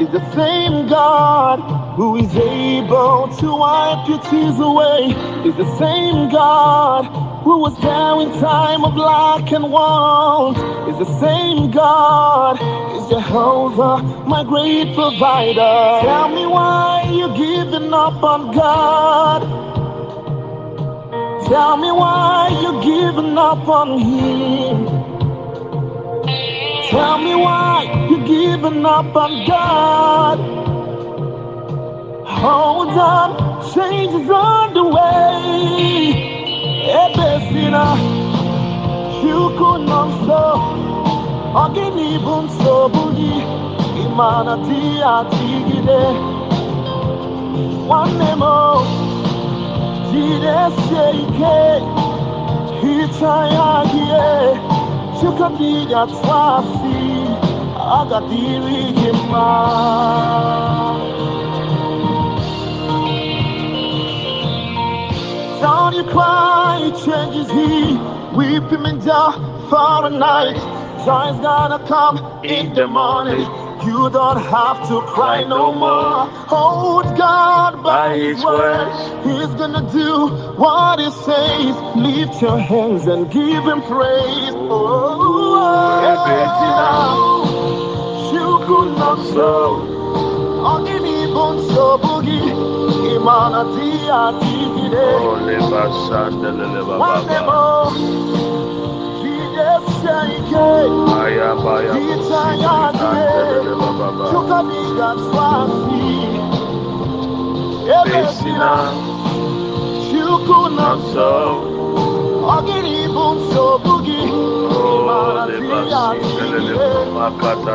Is the same God who is able to wipe your tears away. Is the same God who was there in time of lack and want. Is the same God. Is Jehovah my great provider. Tell me why you're giving up on God. Tell me why you're giving up on him. Tell me why giving up on God. Hold on, change is on the way. Ebesina, chukunonso, ogini bunso buni, imana ti atigide. One twasi, agadiri gima. Don't you cry, changes he, weep him in the night. Joy's gonna come in the morning. You don't have to cry no more. Hold God by His word. He's gonna do what He says. Lift your hands and give Him praise. Oh, you could not so. Ogini bonso bugi imana ti ati gide. Leba sandele leba baba. Aya baya Chukabiga swasi Ebesina Chukuna so Ogiri bum so bugi lebasi Makata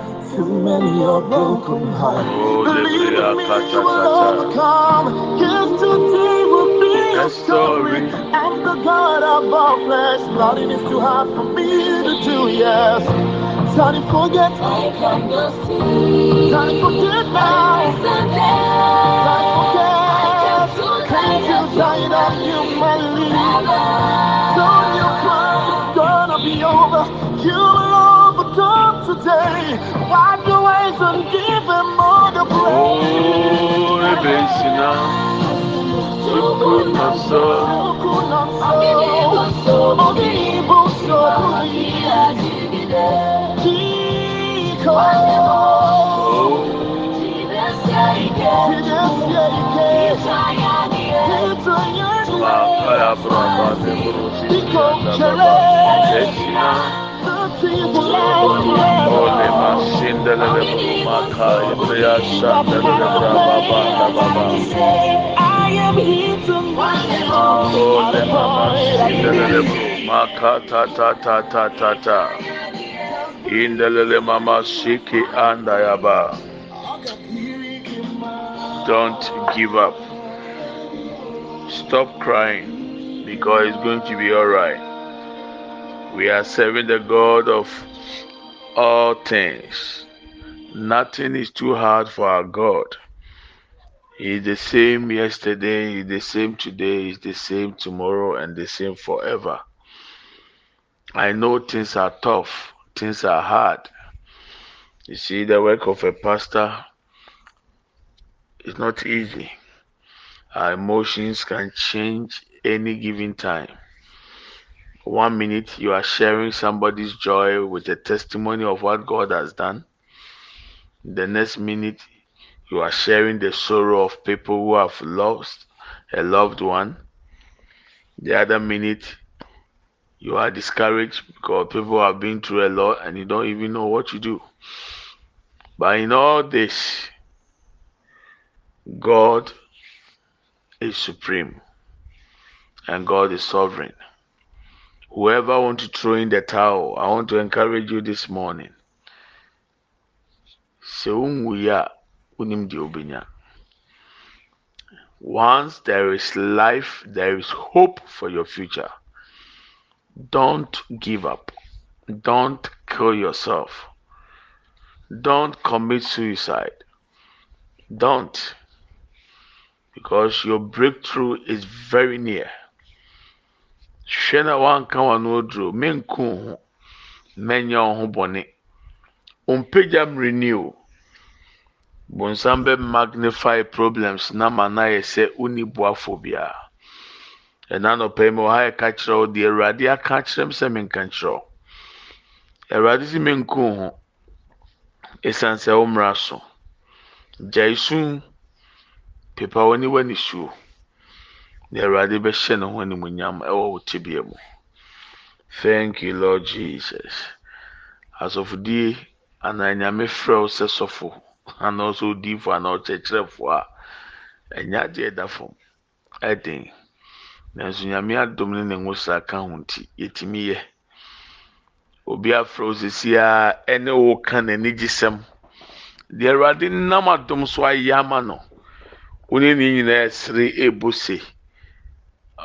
Too many are broken hearts. Oh, Believe in me, you will overcome. Yes, today will be a story. I'm the God of all flesh. Nothing is too hard for me to do, yes. Try to forget. I can just see. Try to forget now. Try to forget. Can't you tired of humanly? Don't praise. Oh, Ebesina. Chukunaso. Chukunaso. Oginibuso. Oginibuso. Don't give up. Stop crying because it's going to be alright. We are serving the God of all things. Nothing is too hard for our God. He's the same yesterday, he's the same today, he's the same tomorrow, and the same forever. I know things are tough things are hard. You see, the work of a pastor is not easy. Our emotions can change any given time. One minute you are sharing somebody's joy with a testimony of what God has done. The next minute you are sharing the sorrow of people who have lost a loved one. The other minute you are discouraged because people have been through a lot and you don't even know what to do. But in all this, God is supreme and God is sovereign. Whoever want to throw in the towel, I want to encourage you this morning. once there is life there is hope for your future. Don't give up. Don't kill yourself. Don't commit suicide. Don't. Because your breakthrough is very near hwɛ na wanka wano aduro. Menku ho. Mɛnyɛ wo ho bɔne. Ɔmpagya mmereni o. Bonsam bɛ magnify problems na ma na yɛ sɛ wonni boafo biara ɛna nɔpɛ mu ɔha yɛ ka kyerɛ wo deɛ awurade aka kyerɛ m sɛ menka kyerɛ wo. Awurade si menku ho. Ɛsiane sɛ wo mmara so. Gyae sum. Pepa w'ani w'ani suo na awurade bɛhyɛ ne ho animuonyam ɛwɔ wo tibea mu. Thank you lord jesus. Asɔfodie anaa nyame frɛ wo sɛ sɔfo anaa ɔsɛ odiifo anaa ɔkyerɛkyerɛfo a ɛnyɛ adeɛ ɛda fam ɛden. Nanso nyame adom ne ne nwosa ka ho nti yɛtumi yɛ. Obi afrɛ wo sisi a ɛne wo ka n'ani gye sɛm. Deɛ awurade nam adom so ayɛ ama no wo ne ne nyinaa ɛsere ɛbɔ se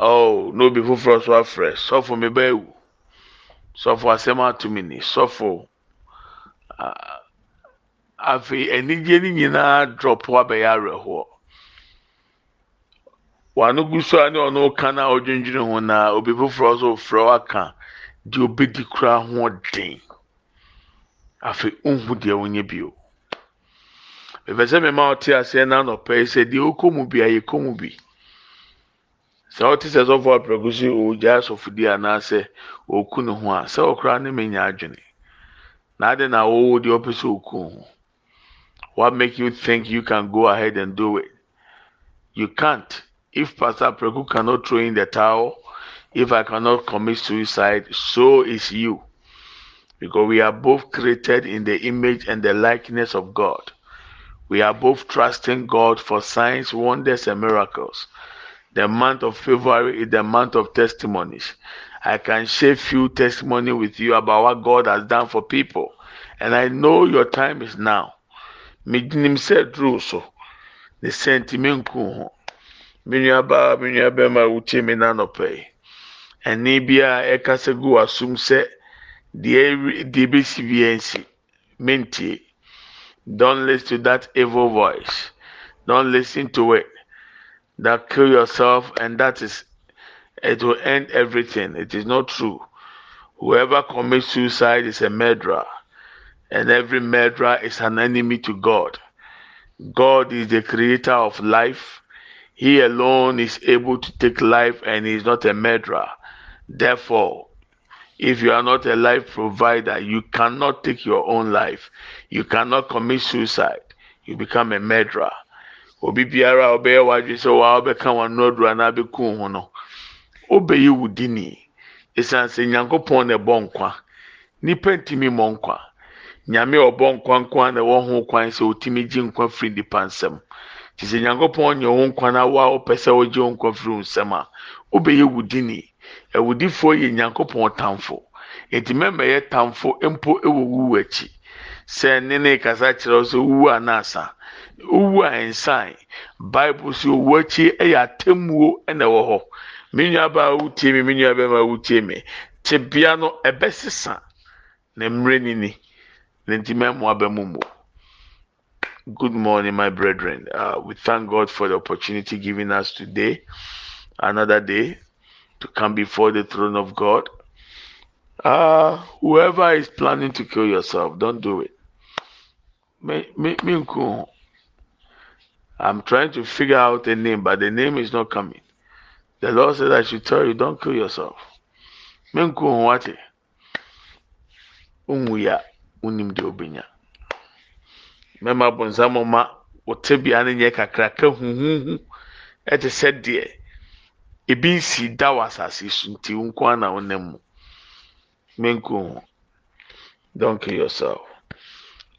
oh n'obi foforɔ so afrɛ sɔfo mi ba ewu sɔfo asɛm ato mi ni afei anigye ne nyinaa drɔp abɛyɛ awerɛhoɔ wano so a ne ɔno ka na ɔdwendwene ho na obi foforɔ so frɛ aka deɛ obedi kura ho den. Afei nhu deɛ wonye bio. Bɛbɛ sɛ ɔte aseɛ na sɛ deɛ okɔ mu bi a yɛ kɔ mu bi. Sɛ ɔte sɛ sɔfo apɛrɛko si asɔfodi anaasɛ oku ne ho a sɛ ɔkora ne menya adwene. Na na awowo deɛ ɔpɛ sɛ oku ho? What make you think you can go ahead and do it? You can't. If pastor apɛrɛko cannot throw in the towel if i cannot commit suicide so is you. Because we are both created in the image and the likeness of god. We are both trusting god for signs wonders and miracles the month of February is the month of testimonies. I can share few testimony with you about what God has done for people. And I know your time is now. Meginim sɛ duro so. Ne sentiment ho. Me nua baa, me nua bɛrima a wotie me n'anɔpɛ yi. Ɛne bi a ɛkasa gu w'asom sɛ deɛ deɛ besi bi nsi. Mentie. Don't listen to that evil voice. Don't listen to it that kill yourself and that is it will end everything. It is not true. Whoever commits suicide is a murderer, and every murderer is an enemy to God. God is the creator of life. He alone is able to take life, and he is not a murderer. Therefore, if you are not a life provider, you cannot take your own life. You cannot commit suicide. You become a murderer. Obi biara a ɔbɛyɛ wadwi sɛ waa ɔbɛka wɔn aduru anaa bɛku ho no ɔbɛyi wo esan sɛ nyankopɔn na ɛbɔ nkwa nipa ntumi mɔ nkwa. Nyame ɔbɔ nkwa nkwa na ɛwɔ ho kwan sɛ ɔtumi gye nkwa firi nipa nsɛm te sɛ nyankopɔn nyɛ wo nkwa na wa ɔpɛ sɛ ɔgye wo nkwa firi wo a ɔbɛyɛ wo di ni ɛwudifoɔ yɛ nyankopɔn tamfo. Eti mɛmɛ yɛ tamfo mpo ɛwɔ wu akyi. Sɛ ne kasa kyerɛw sɛ wu anaasa. Owu a nsan owu akyi yɛ na ɛwɔ hɔ mi mi. No na mmerɛ na mu good morning my brethren. Uh, we thank god for the opportunity given us today another day to come before the throne of god. Uh, whoever is planning to kill yourself don't do it I'm trying to figure out a name, but the name is not coming. The Lord said I should tell you, don't kill yourself. Menku nwate. Unwuya unim. Mema bonsam ma wote bia ne nyɛ kakraka huhuhu ɛte sɛ deɛ ebi nsi da wɔ asase so nti nko mu. Menku Don't kill yourself.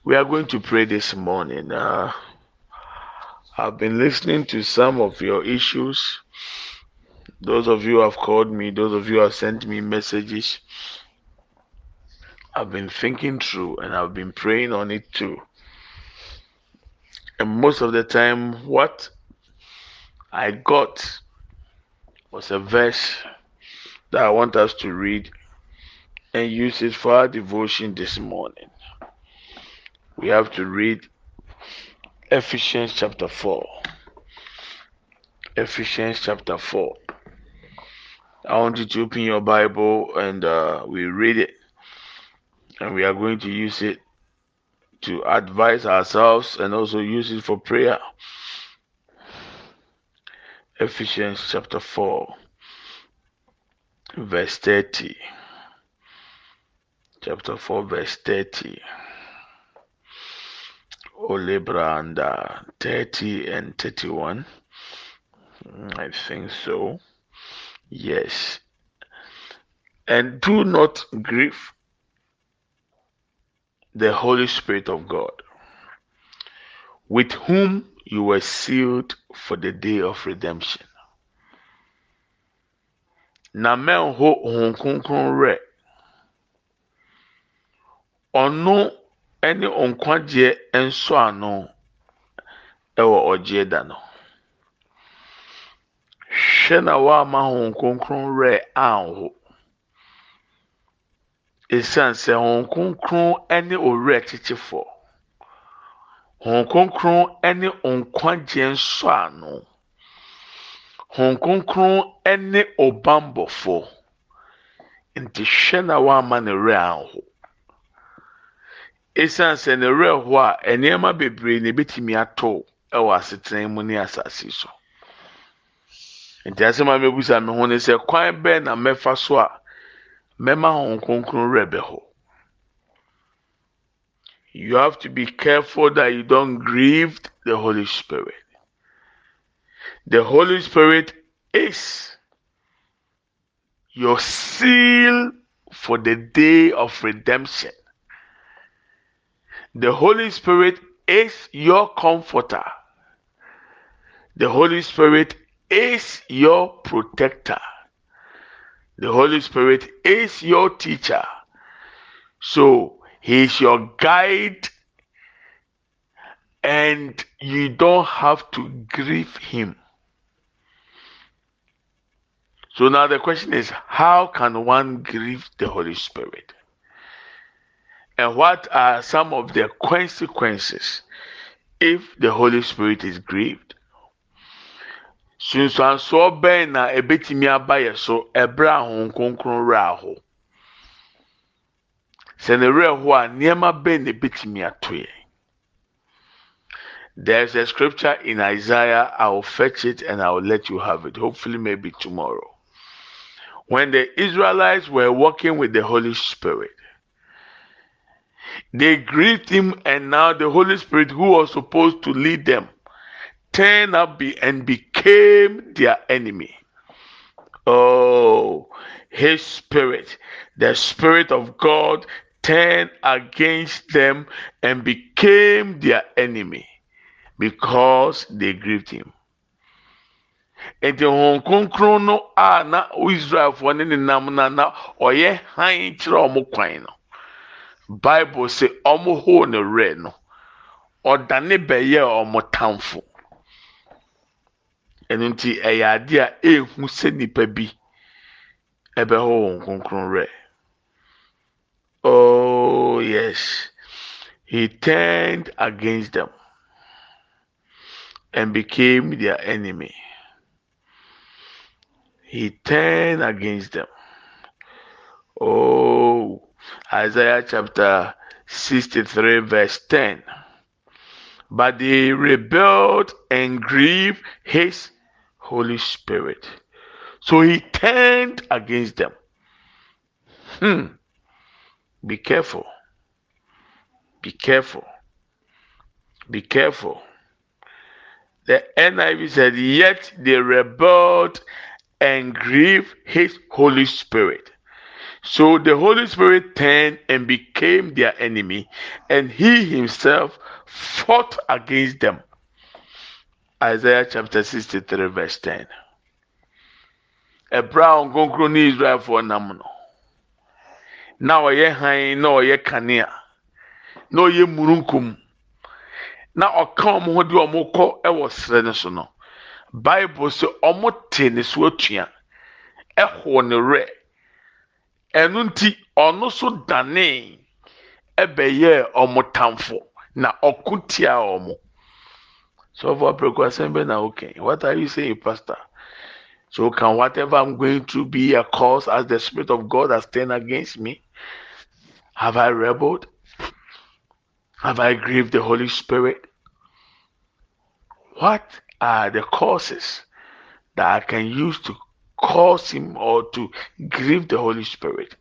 We are going to pray this morning. Uh, I've been listening to some of your issues. Those of you have called me, those of you have sent me messages. I've been thinking through and I've been praying on it too. And most of the time, what I got was a verse that I want us to read and use it for our devotion this morning. We have to read Ephesians chapter 4. Ephesians chapter 4. I want you to open your Bible and uh, we read it. And we are going to use it to advise ourselves and also use it for prayer. Ephesians chapter 4, verse 30. Chapter 4, verse 30. Olebra and uh, 30 and 31. I think so. Yes. And do not grieve the Holy Spirit of God, with whom you were sealed for the day of redemption. Na mɛnho Honhom Kronkron rɛ. Ne nkwagyeɛ nso ano wɔ ɔgyeɛ da no. Hwɛ na wama Honhom Kronkron rɛ anho. Esiane sɛ Honhom Kronkron ne owura kyekyefoɔ. Honhom Kronkron ne nkwagyeɛ nsɔ ano. Honhom Kronkron ne ɔbammɔfoɔ. Nti hwɛ na wama ne werɛ anho. Esiane sɛ ne werɛ ho a nneɛma bebree na ebetumi atɔ wɔ asetena mu ne asase so. Nti asɛm a mebusa me ho ne sɛ kwan bɛn na mɛfa so a mɛma Honhom Kronkron werɛ bɛhɔ. you have to be careful that you don't grieve the Holy Spirit. The Holy Spirit is your seal for the day of redemption. The Holy Spirit is your comforter. The Holy Spirit is your protector. The Holy Spirit is your teacher. So he is your guide, and you don't have to grieve him. So now the question is how can one grieve the Holy Spirit? And what are some of the consequences if the Holy Spirit is grieved? so? Yɛ there's a scripture in isaiah i will fetch it and i will let you have it. Hopefully maybe tomorrow. When the israelites were walking with the holy spirit they grieved him and now the holy spirit who was supposed to lead them turned up and became their enemy oh his spirit the spirit of god turned against them and became their enemy because they grieved him. Kronkron no a na ne nenam na na ɔyɛ hann kyerɛ wɔn kwan no, Bible sɛ wɔn hoo ne werɛ no, ɔdane bɛyɛ wɔn tamfo. Ɛno nti ɛyɛ ade a ehu sɛ nipa bi ɛbɛhɔ Honhom Kronkron werɛ. Oh, yes. He turned against them and became their enemy. He turned against them. Oh, Isaiah chapter 63, verse 10. But they rebelled and grieved his Holy Spirit. So he turned against them. Hmm. Be careful. Be careful. Be careful. The NIV said, Yet they rebelled and grieved his Holy Spirit. So the Holy Spirit turned and became their enemy, and he himself fought against them. Isaiah chapter 63, verse 10. A brown Israel for Namuno. na ɔyɛ hann na ɔyɛ kanea na ɔyɛ mununkum na ɔka wɔn ho de wɔn kɔ wɔ srɛ no so no bible sɛ wɔn te ne so atua ɛho ne werɛ ɛno nti ɔno so danee ɛbɛyɛ wɔn tamfo na ɔko tia so for apɛko asɛm bɛ na okay what are you saying pastor? So can whatever i'm going to be a cause as the spirit of god has turned against me? Have i rebelled? Have i grieved the holy spirit? What are the causes that i can use to cause him or to grieve the holy spirit?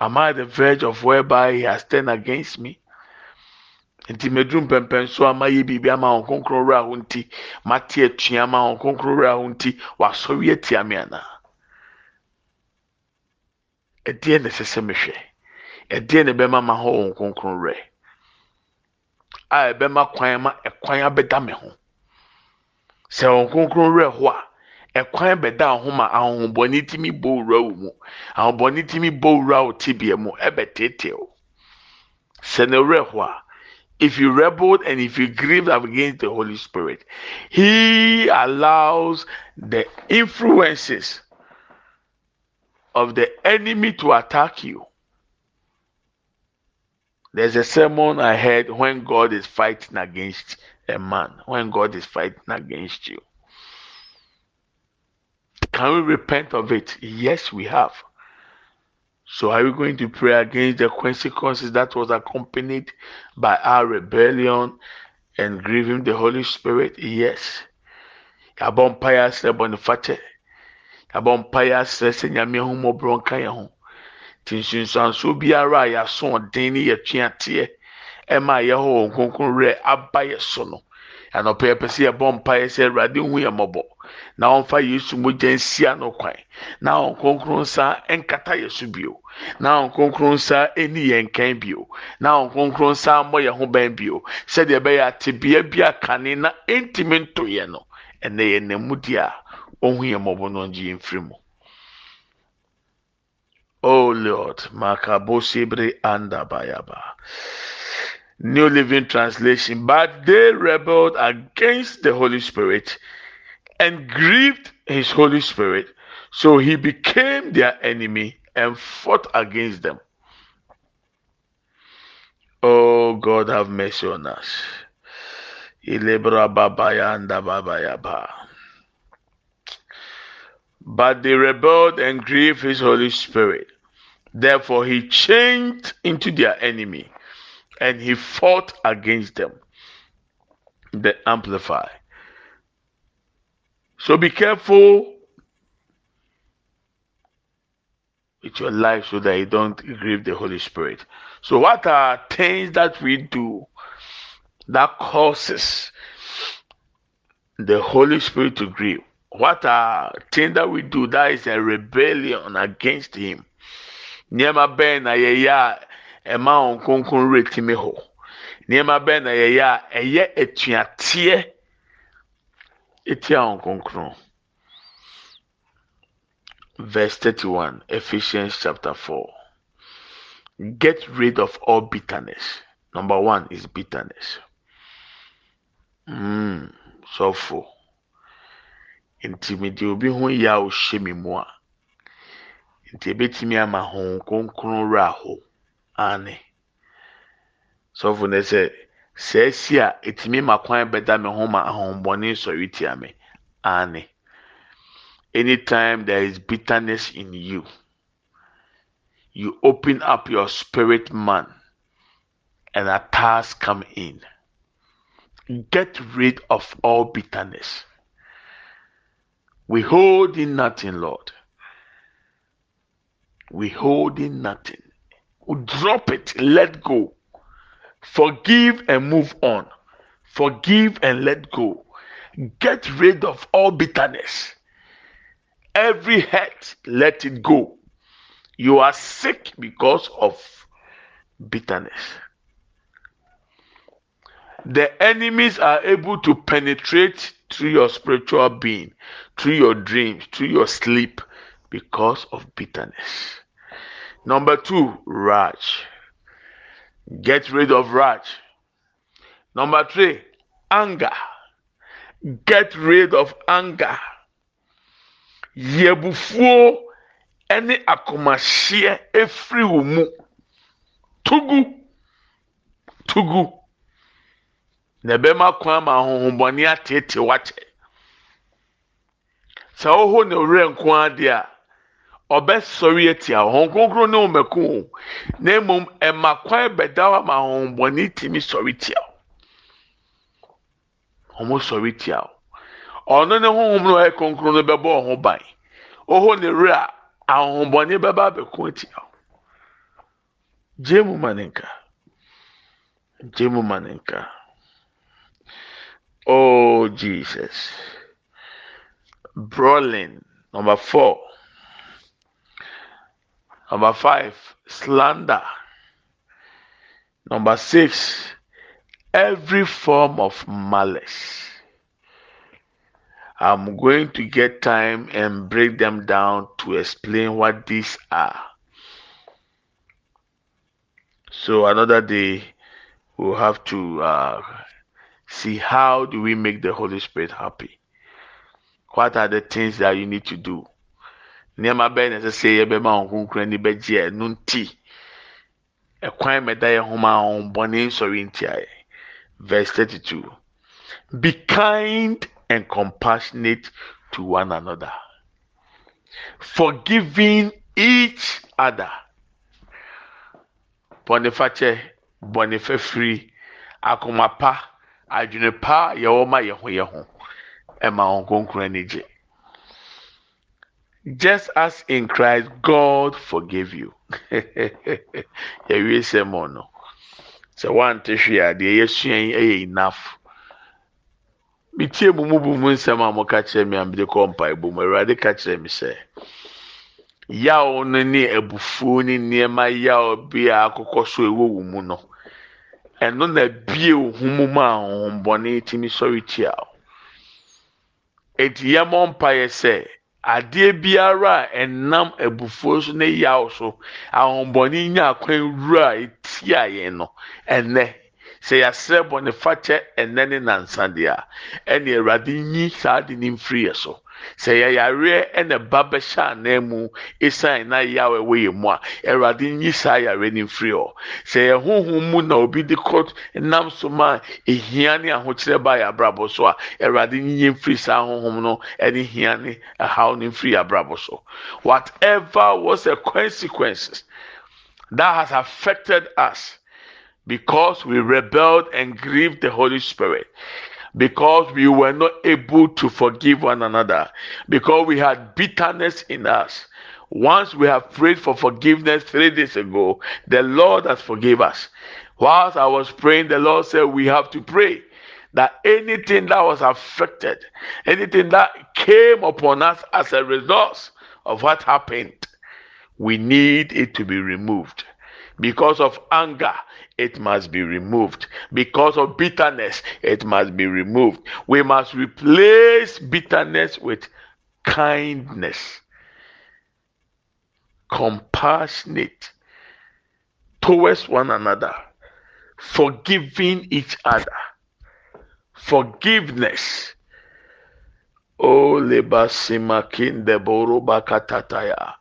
Am i the verge of whereby he has turned against me? Nti so a mayɛ biribi ama wɔn wura ho nti mate atua ama wɔn wura ho nti wasɔre atia me ana? Ɛdeɛ na ɛsɛ sɛ mehwɛ? Ɛdeɛ na ɛbɛma ma hɔ wɔn wura a ɛbɛma kwan ma ɛkwan abɛda me ho? Sɛ wɔn wura hɔ a ɛkwan bɛda ho ma ahohombɔne timi bɔ wura wo mu ahohombɔne timi bɔ wura wo tibea mu ɛbɛteetew sɛ na wura hɔ a if you rebelled and if you grieved against the Holy Spirit, He allows the influences of the enemy to attack you. There's a sermon I heard when God is fighting against a man, when God is fighting against you. Can we repent of it? Yes, we have. So are we going to pray against the consequences that was accompanied by our rebellion and grieving the Holy Spirit? Yes. Yabɔ mpaeɛ asrɛ bɔnefakye. Yabɔ mpaeɛ asrɛ sɛ nyame ahomɔborɔ nka yɛn ho. Nti nsunsuansoɔ biara a yɛaso ɔden ne yɛtwe ateɛ ɛma yɛhɔ wɔn kronkron werɛ aba yɛ so no. Anɔpɛ yɛpɛ sɛ yɛbɔ mpaeɛ sɛ Awurade hu yɛn mmɔbɔ. na ɔmfa yesu mogya nsia no kwan. Na ɔnkronkron nsa nkata yɛ so bio. Na ɔnkronkron nsa ɛni yɛn nkan bio. Na ɔnkronkron nsa mmɔ yɛn ho bɛn bio. Sɛdeɛ ɛbɛyɛ atebea bi akane na ɛntumi nto yɛ no ɛnɛ yɛ namudi a ɔhu yɛn mmɔbɔ no ɔngye yɛn firi mu. Oh Lord, Makabosebre Andabayaba. New Living Translation. But they rebelled against the Holy Spirit and grieved his Holy Spirit. So he became their enemy and fought against them. Oh God, have mercy on us. But they rebelled and grieved his Holy Spirit. Therefore, he changed into their enemy and he fought against them. The Amplify. So be careful with your life so that you don't grieve the Holy Spirit. So, what are things that we do that causes the Holy Spirit to grieve? What are things that we do that is a rebellion against Him? Ɛma wɔn kronkron retimi hɔ. Nneɛma bɛn na yɛyɛ a ɛyɛ etuateɛ etia wɔn kronkron. Verse 31, Ephesians chapter 4. Get rid of all bitterness. Number one is bitterness. Mm, sɔfo. Nti mede obi ho yɛ a ɔhyɛ me mu a, nti ebetumi ama ho kronkron wura hɔ. Ane. Sɔfo ne sɛ sɛ esi a etumi ma kwan bɛda me ho ma ahombɔne sɔre tia me. Ane. Anytime there is bitterness in you, you open up your spirit man and attacks come in. Get rid of all bitterness. We hold in nothing, Lord. We hold in nothing. Drop it, let go. Forgive and move on. Forgive and let go. Get rid of all bitterness. Every hurt, let it go. You are sick because of bitterness. The enemies are able to penetrate through your spiritual being, through your dreams, through your sleep because of bitterness. Number two, rage. Get rid of rage. Number three, anger. Get rid of anger. Yebufuo ɛne akomahyeɛ efiri wɔn mu. Tugu. Tugu. Na ɛbɛma kwan ma ahohombɔne atete wakyɛ. Sɛ ɔhɔ na owurɛ nko adeɛ a, ɔbɛsɔre atia wɔn kronkron ne wɔn mɛko na mmom ɛma kwan bɛda hɔ ama ahohombɔne tumi sɔre tia wɔn sɔre tia wo ɔno ne honhom no ɔyɛ kronkron no bɛbɔ ɔho ban ɔhɔ ne wura a ahohombɔne bɛba abɛko tia wo gye mu ma ne nka gye mu ma oh jesus. Brawling number four number five slander number six every form of malice. I'm going to get time and break them down to explain what these are. So another day we'll have to uh, see how do we make the Holy Spirit happy. What are the things that you need to do? Nneɛma bɛyɛ na ɛsɛ sɛ yɛbɛma wɔn kunkun ani bɛgye ɛnu nti ɛkwan mɛda yɛ ho ma wɔn bɔnne nsɔre ntia yɛ. Verse 32 Be kind and compassionate to one another, forgiving each other. Bɔnifakyɛ, bɔnifɛfiri, akoma pa, adwene pa yɛwɔ ma yɛn ho yɛn ho, ɛma wɔn ani gye. Just as in Christ, God forgave you. Yɛwie sɛ mo no. sɛ wante hwee a deɛ yɛsua yi yɛ enough metie mu mu bu mu nsɛm a moka kyerɛ me a mede kɔ mpaebɔ mu awurade ka kyerɛ me sɛ yaw no ne abufuo ne nneɛma yaw bi a akokɔ so ɛwɔ wo mu no ɛno na bie wo ho mu ma ahohombɔne tumi sɔre tia wo eti yɛmɔ mpaeɛ sɛ adeɛ biara a ɛnam abufuo so ne yaw so ahombɔne nya akwan wura a etia yɛn no ɛnɛ sɛ yɛasrɛ bɔ ne fakyɛ ɛnɛ ne nansa deɛ a ɛne awurade nyi saa de ne mfiri yɛ so. Sɛ yɛyareɛ ɛna ba bɛhyɛ anan mu esan na yaw ɛwɔ yɛn mu a awurade nyi saa yareɛ ne mfiri hɔ. Sɛ yɛn honhom mu na obi de kɔ nam so ma ehia ne ahokyerɛ ba yɛ abrabɔ so a nyi mfiri saa no ɛne hia ne ɛhaw mfiri yɛ abrabɔ so. Whatever was the consequences that has affected us because we rebelled and grieved the Holy Spirit because we were not able to forgive one another, because we had bitterness in us. Once we have prayed for forgiveness three days ago, the Lord has forgiven us. Whilst I was praying, the Lord said we have to pray that anything that was affected, anything that came upon us as a result of what happened, we need it to be removed. Because of anger, it must be removed. Because of bitterness, it must be removed. We must replace bitterness with kindness, compassionate towards one another, forgiving each other, forgiveness. Oh, lebasimakin deboro bakatataya.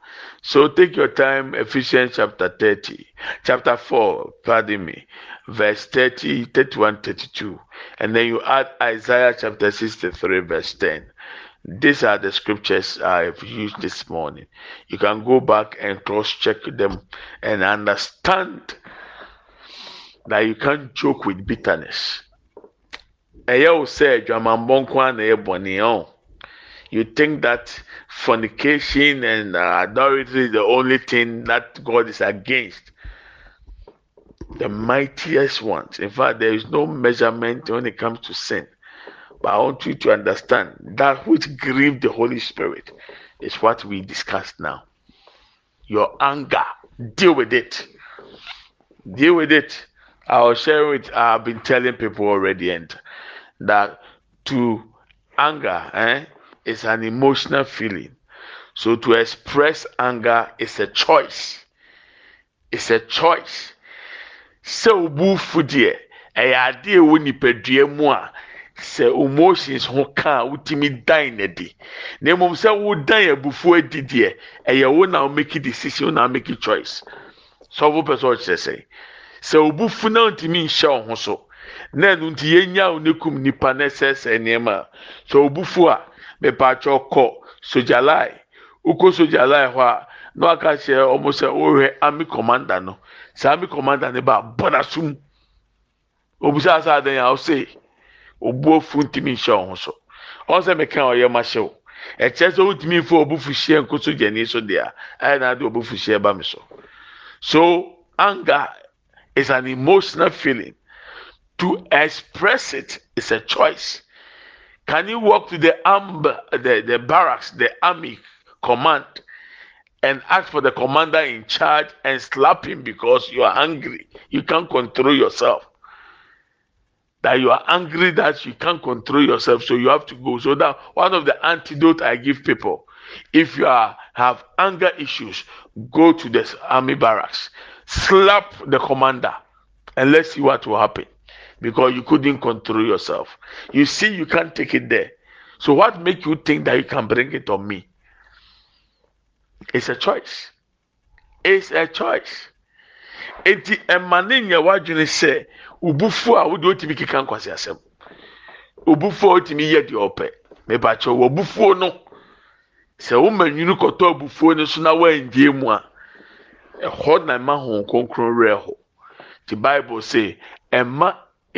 So take your time, Ephesians chapter 30, chapter 4, pardon me, verse 30, 31, 32. And then you add Isaiah chapter 63, verse 10. These are the scriptures I've used this morning. You can go back and cross check them and understand that you can't joke with bitterness. You think that fornication and uh, adultery is the only thing that God is against. The mightiest ones. In fact, there is no measurement when it comes to sin. But I want you to understand that which grieved the Holy Spirit is what we discussed now. Your anger, deal with it. Deal with it. I'll share it. I've been telling people already, and that to anger, eh, is an emotional feeling. So to express anger is a choice. It's a choice. Sɛ obu fu deɛ ɛyɛ adeɛ ɛwɔ nipadua mu a sɛ emotions ho ka a wotumi dan na di na mmom sɛ wodan abufuo adi deɛ ɛyɛ wo na make decision wo na make choice sɔfo pɛ sɛ ɔkyerɛ sɛ sɛ obufu na ntumi nhyɛ wo ho so na ɛnu nti yɛnya wo ne kum nipa na ɛsɛsɛ nneɛma a sɛ obufu a mepatwɛ kɔ sogyalai wokɔ sogyalai hɔ a na waka kyerɛ ɔmo sɛ wɔhwɛ army commander no. Sɛ army commander no ba bɔda sum obusa asa adan a ɔsɛ obu ofu ntumi nhyɛ ɔho so. Ɔn sɛ meka ɔyɛ ma hyɛw ɛkyɛ sɛ wotumi nfa obufu hyɛ nko so gyani so deɛ ɛyɛ na ade obufu hyɛ ba mi so. So anger is an emotional feeling. To express it is a choice can you walk to the arm the the barracks the army command and ask for the commander in charge and slap him because you are angry? You can't control yourself. That you are angry that you can't control yourself. So you have to go. So that one of the antidote i give people if you are have anger issues go to the army barracks. Slap the commander and let's see what will happen because you couldn't control yourself. You see you can't take it there. So what make you think that you can bring it on me? It's a choice. It's a choice. Eti ɛma ne nyɛ wadwene sɛ a wode otumi keka nkwasi asɛm. Obufu a otumi yɛ deɛ ɔpɛ. Bufuo no sɛ woma nwunu kɔtɔ no so na wɔandie mu a ɛhɔ na ɛma ho kronkron werɛ ti bible say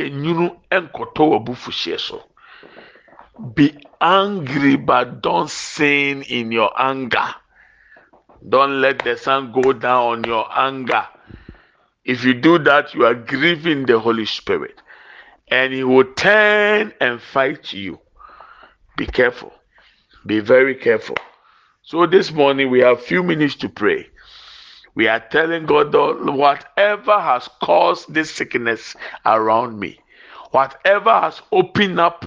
nkɔtɔ wɔ so be angry but don't sin in your anger don't let the sun go down on your anger. If you do that, you are grieving the Holy Spirit, and He will turn and fight you. Be careful. Be very careful. So this morning we have few minutes to pray. We are telling God, whatever has caused this sickness around me, whatever has opened up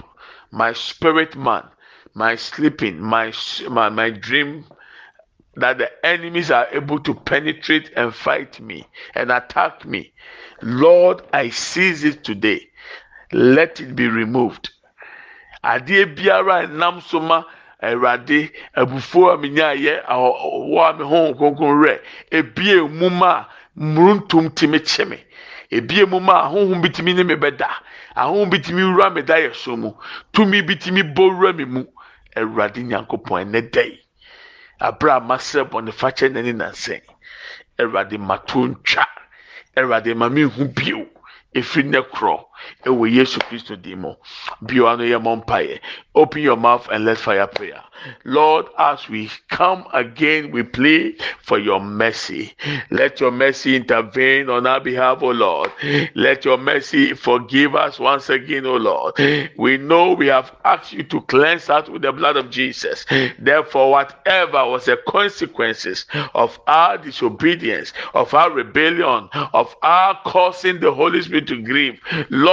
my spirit man, my sleeping, my my, my dream that the enemies are able to penetrate and fight me and attack me. Lord, I seize it today. Let it be removed. Adeɛ biara nam Awurade abufuo a menya yɛ wɔ a me ho nkonkron rɛ ebie mu ma muruntum timi kye me. Ebie mu ma ahohom bi timi ne me bɛda. Ahohom bi timi wura me da yɛ so mu. Tumi bi timi bɔ wura me mu. Awurade nyankopɔn ɛnɛ da yi abere a masrɛ bɔnifakyɛ n'ani nansɛn awurade ma to ntwa. Awurade ma mi hu bio. Efiri ne korɔ ɛwɔ yesu kristo di mu bio ano yɛ mɔ mpaeɛ open your mouth and let's fire prayer. Lord as we come again we plead for your mercy. Let your mercy intervene on our behalf o lord. Let your mercy forgive us once again o lord. We know we have asked you to cleanse us with the blood of jesus. Therefore whatever was the consequences of our disobedience of our rebellion of our causing the holy spirit to grieve lord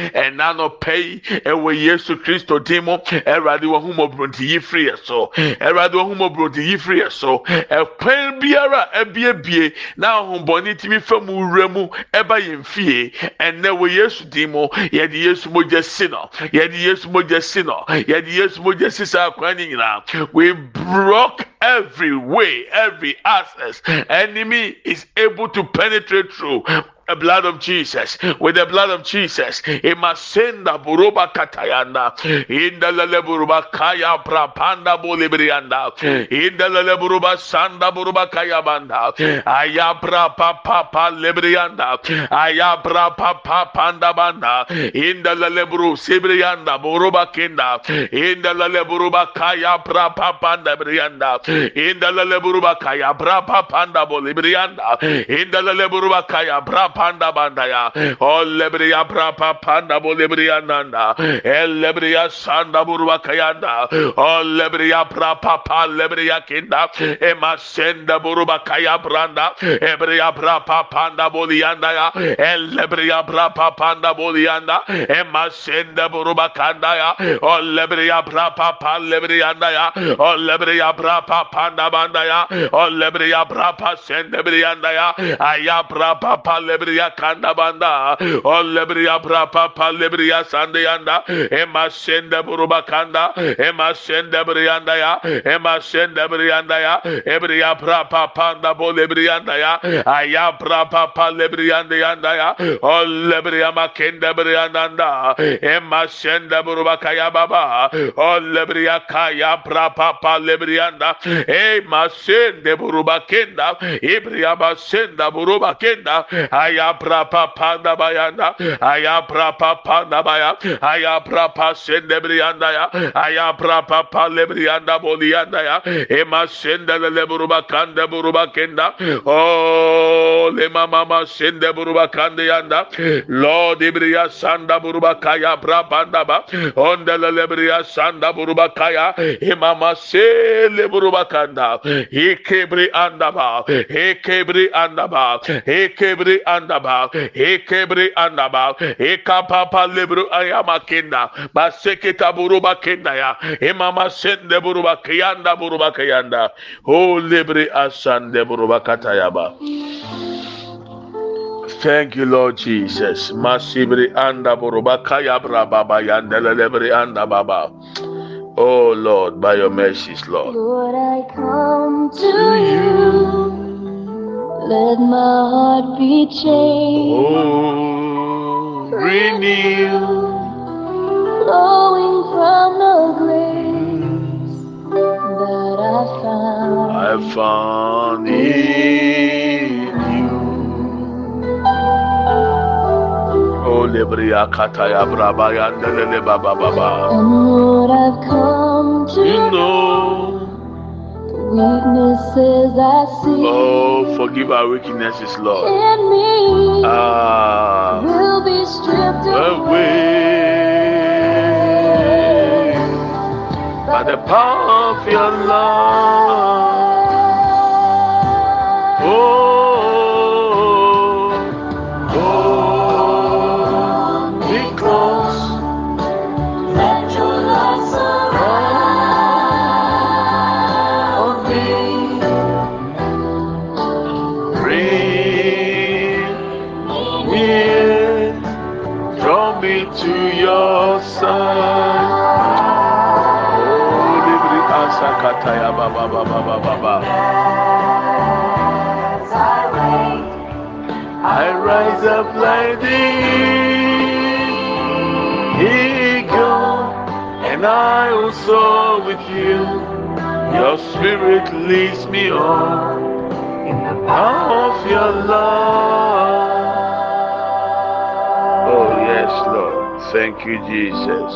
ɛna no pɛ yi ɛwɔ yesu kristo din mu awurade wɔn ho mɔbrɔnti yi firi yɛ so awurade wɔn ho mɔbrɔnti yi firi yɛ so ɛkwan biara ɛbiebie na ahombɔni timi fam wura mu ɛba yɛn fie. Ɛnɛ wɔ yesu din mu yɛde yesu mogya si no yɛde yesu mogya si no yɛde yesu mogya si saa kwan ne nyinaa we broke every way every access. Enemy is able to penetrate through the blood of Jesus, with the blood of Jesus, imasenda buruba katayanda, inda lele buruba kaya prapanda bolibrianda, inda lele buruba sanda buruba kaya banda, ayabra papa pa librianda, ayabra papa panda banda, inda lele buru sibrianda buruba kinda, inda lele buruba kaya prapa panda brianda, inda lele buruba kaya prapa panda bolibrianda, inda lele buruba kaya prapa panda bandaya. Oh lebriya brapa panda bolebriya nanda. El lebriya sanda burwa kayanda. Oh lebriya brapa pa lebriya kinda. Ema senda buruba kaya branda. Ebriya brapa panda boliyanda ya. El lebriya brapa panda boliyanda. Ema senda buruba kanda ya. Oh lebriya brapa pa lebriya ya. Oh lebriya brapa panda banda ya. Oh lebriya brapa senda brianda ya. Aya brapa pa lebriya kanda banda. Oh lebriya brapa pa lebriya sande yanda. Ema senda buruba kanda. Ema senda brianda ya. Ema senda brianda ya. Ebriya brapa panda bo lebrianda ya. Aya brapa pa lebrianda yanda ya. Oh lebriya makenda brianda anda. Ema senda buruba kaya baba. Oh lebriya kaya brapa pa lebrianda. Ema senda buruba kenda. Ibriya basenda buruba kenda. Aya brapa panda bayanda. Aya brapa panda baya. Aya brapa senda brianda ya. Aya brapa pa lebrianda bolianda ya. Ema senda le buruba kanda buruba kenda. Oh le mama senda buruba kanda yanda. Lord ibriya sanda buruba kaya brabanda ba. Onda le lebriya sanda buruba kaya. Imama se le buruba kanda. Ikebri andaba. Ikebri andaba. Ikebri andaba. Andaba. Lebru ayama kenda. Buruba kenda ya. Imama sende buruba buruba lebri asande buruba. Thank you, Lord Jesus. Masibri anda buruba kaya brababa yandele lebri anda baba. Oh Lord, by your mercies, Lord. Lord, I come to you. Let my heart be changed, Oh, renew. flowing from the grace that I found. I found in you. Oh, lebria kataya braba yandele baba baba. And Lord, I've come to You know, weaknesses I see oh, forgive our weaknesses, Lord. in me. Ah, will be stripped away by the power of your love. Oh, asakataya baba baba baba baba. I rise up like the eagle, and I will soar with you. Your spirit leads me on in the power of your love. Oh, yes, Lord. Thank you, Jesus.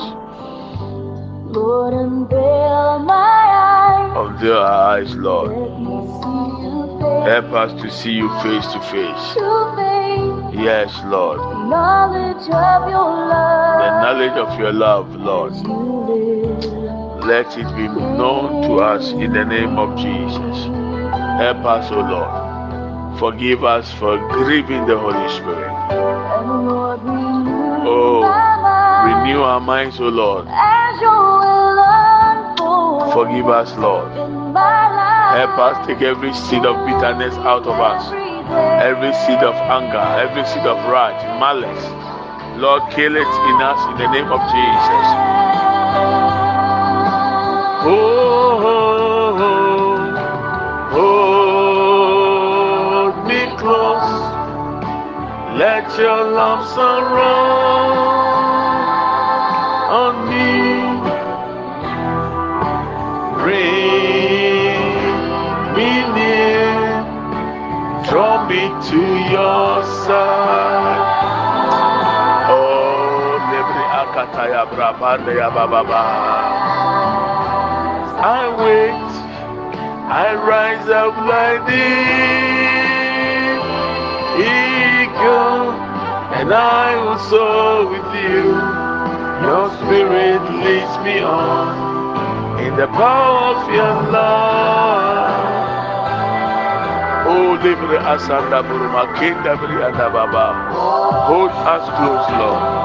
Lord, unveil my. Unveil our eyes, Lord. Let me see you face Help us to see you face to face. Yes, Lord. Knowledge of your love. The knowledge of your love, Lord. as you live. Let it be known to us in the name of Jesus. Help us, O Lord. Forgive us for grieving the Holy Spirit. And Lord, renew Oh, Renew our minds, O Lord. Forgive us, Lord. Help us take every seed of bitterness out of us, every seed of anger, every seed of wrath, malice. Lord, kill it in us in the name of Jesus. Oh, oh, oh, oh hold me close. Let your love surround lebri akataya brabande ya. I wait, I rise up like the eagle, and I will soar with you. Your spirit leads me on in the power of your love. Oh, libre asanda buruma kenda brianda baba. Hold us close, Lord.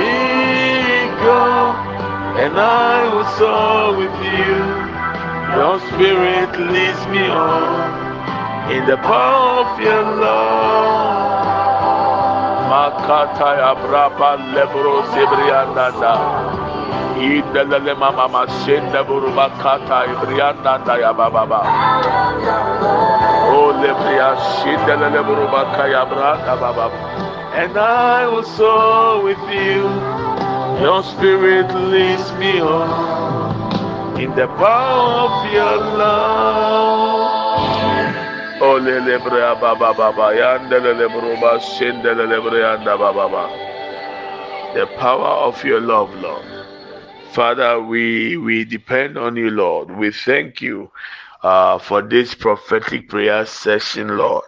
eagle, and I will soar with you. Your spirit leads me on in the power of your love. Makata ya brapa lebro sebrianda Indalele mama masenda buruba kata ibrianda ya baba ba. Oh lebria shindalele buruba kaya branda baba. And I will soar with you. Your spirit leads me on in the power of your love. Oh lebria baba baba yandelele buruba shindelele brianda baba ba. The power of your love, Lord. Father, we we depend on you, Lord. We thank you uh, for this prophetic prayer session, Lord.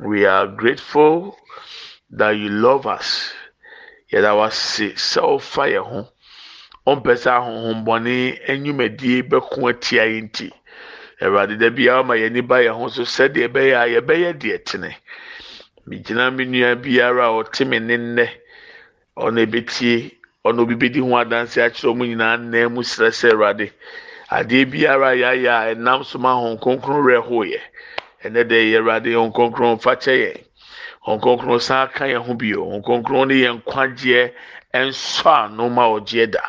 We are grateful that you love us. Yet our self fire home. ɔmpɛ sɛ ahohombɔne enyimedie bɛko atia yɛn ti awurade da biara ma yɛn ba yɛn ho so sɛdeɛ ɛbɛyɛ a yɛbɛyɛ deɛ tene megyina me nua biara a ɔte me ne nnɛ ɔno ebetie ɔno obi bedi ho adanse akyerɛ ɔmo nyinaa nan mu srɛ sɛ biara yɛayɛ a ɛnam so ma hɔn kronkron werɛ ho yɛ ɛnɛ dɛ yɛ awurade yɛn hɔn kronkron san ka yɛn ho bio hɔn kronkron ne yɛn nkwagyeɛ ɛnsɔ ano ma ɔgyeɛ da.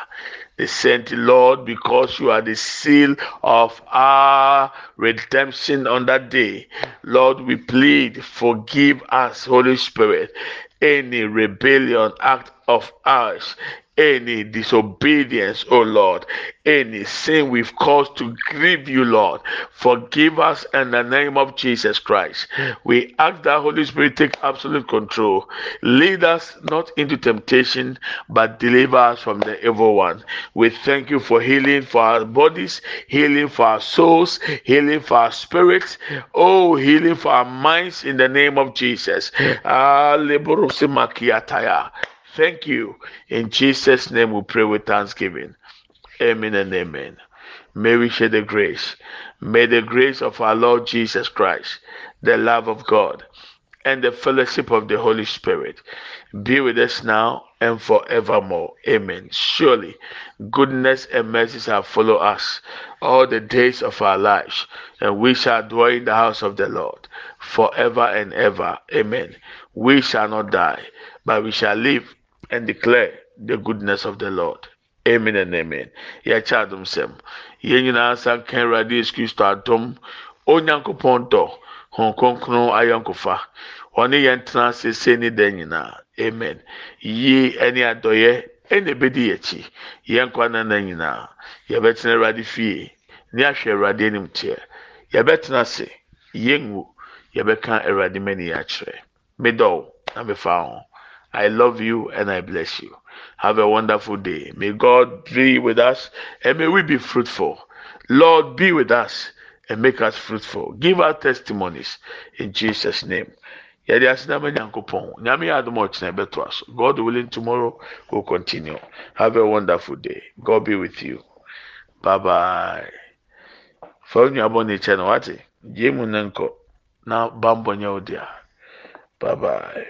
They sent Lord because you are the seal of our redemption on that day. Lord, we plead, forgive us, Holy Spirit, any rebellion act of ours, any disobedience, oh Lord, any sin we've caused to grieve you, Lord. Forgive us in the name of Jesus Christ. We ask that Holy Spirit take absolute control. Lead us not into temptation, but deliver us from the evil one. We thank you for healing for our bodies, healing for our souls, healing for our spirits, oh, healing for our minds in the name of Jesus. Ah, Thank you. In Jesus' name we pray with thanksgiving. Amen and amen. May we share the grace. May the grace of our Lord Jesus Christ, the love of God, and the fellowship of the Holy Spirit be with us now and forevermore. Amen. Surely, goodness and mercy shall follow us all the days of our lives, and we shall dwell in the house of the Lord forever and ever. Amen. We shall not die, but we shall live and declare the goodness of the Lord. Amen and amen. Yɛkyɛ adom sɛm. Yɛn nyinaa san ka Awurade Yesu Kristo adom. Onyankopɔn dɔ. Hɔn kronkron ayɔnkofa. Ɔne yɛn tena sese ne da nyinaa. Amen. Yie ɛne adɔyɛ ɛna ebedi yɛn akyi. Yɛn nkwa nana nyinaa. Yɛbɛtena Awurade fie. Ne ahwɛ Awurade anim teɛ. Yɛbɛtena ase. Yɛngu. Yɛbɛka Awurade mani akyerɛ. Medɔw na mefa ho. I love you and I bless you. Have a wonderful day. May God be with us and may we be fruitful. Lord, be with us and make us fruitful. Give our testimonies in Jesus' name. yɛde asenama nyankopɔn nyame yɛ adom god willing tomorrow will continue have a wonderful day god be with you bye bye fa wo nuabɔ ne kyɛ no wate gye mu ne nkɔ na bambɔ nyɛ wo dea bye bye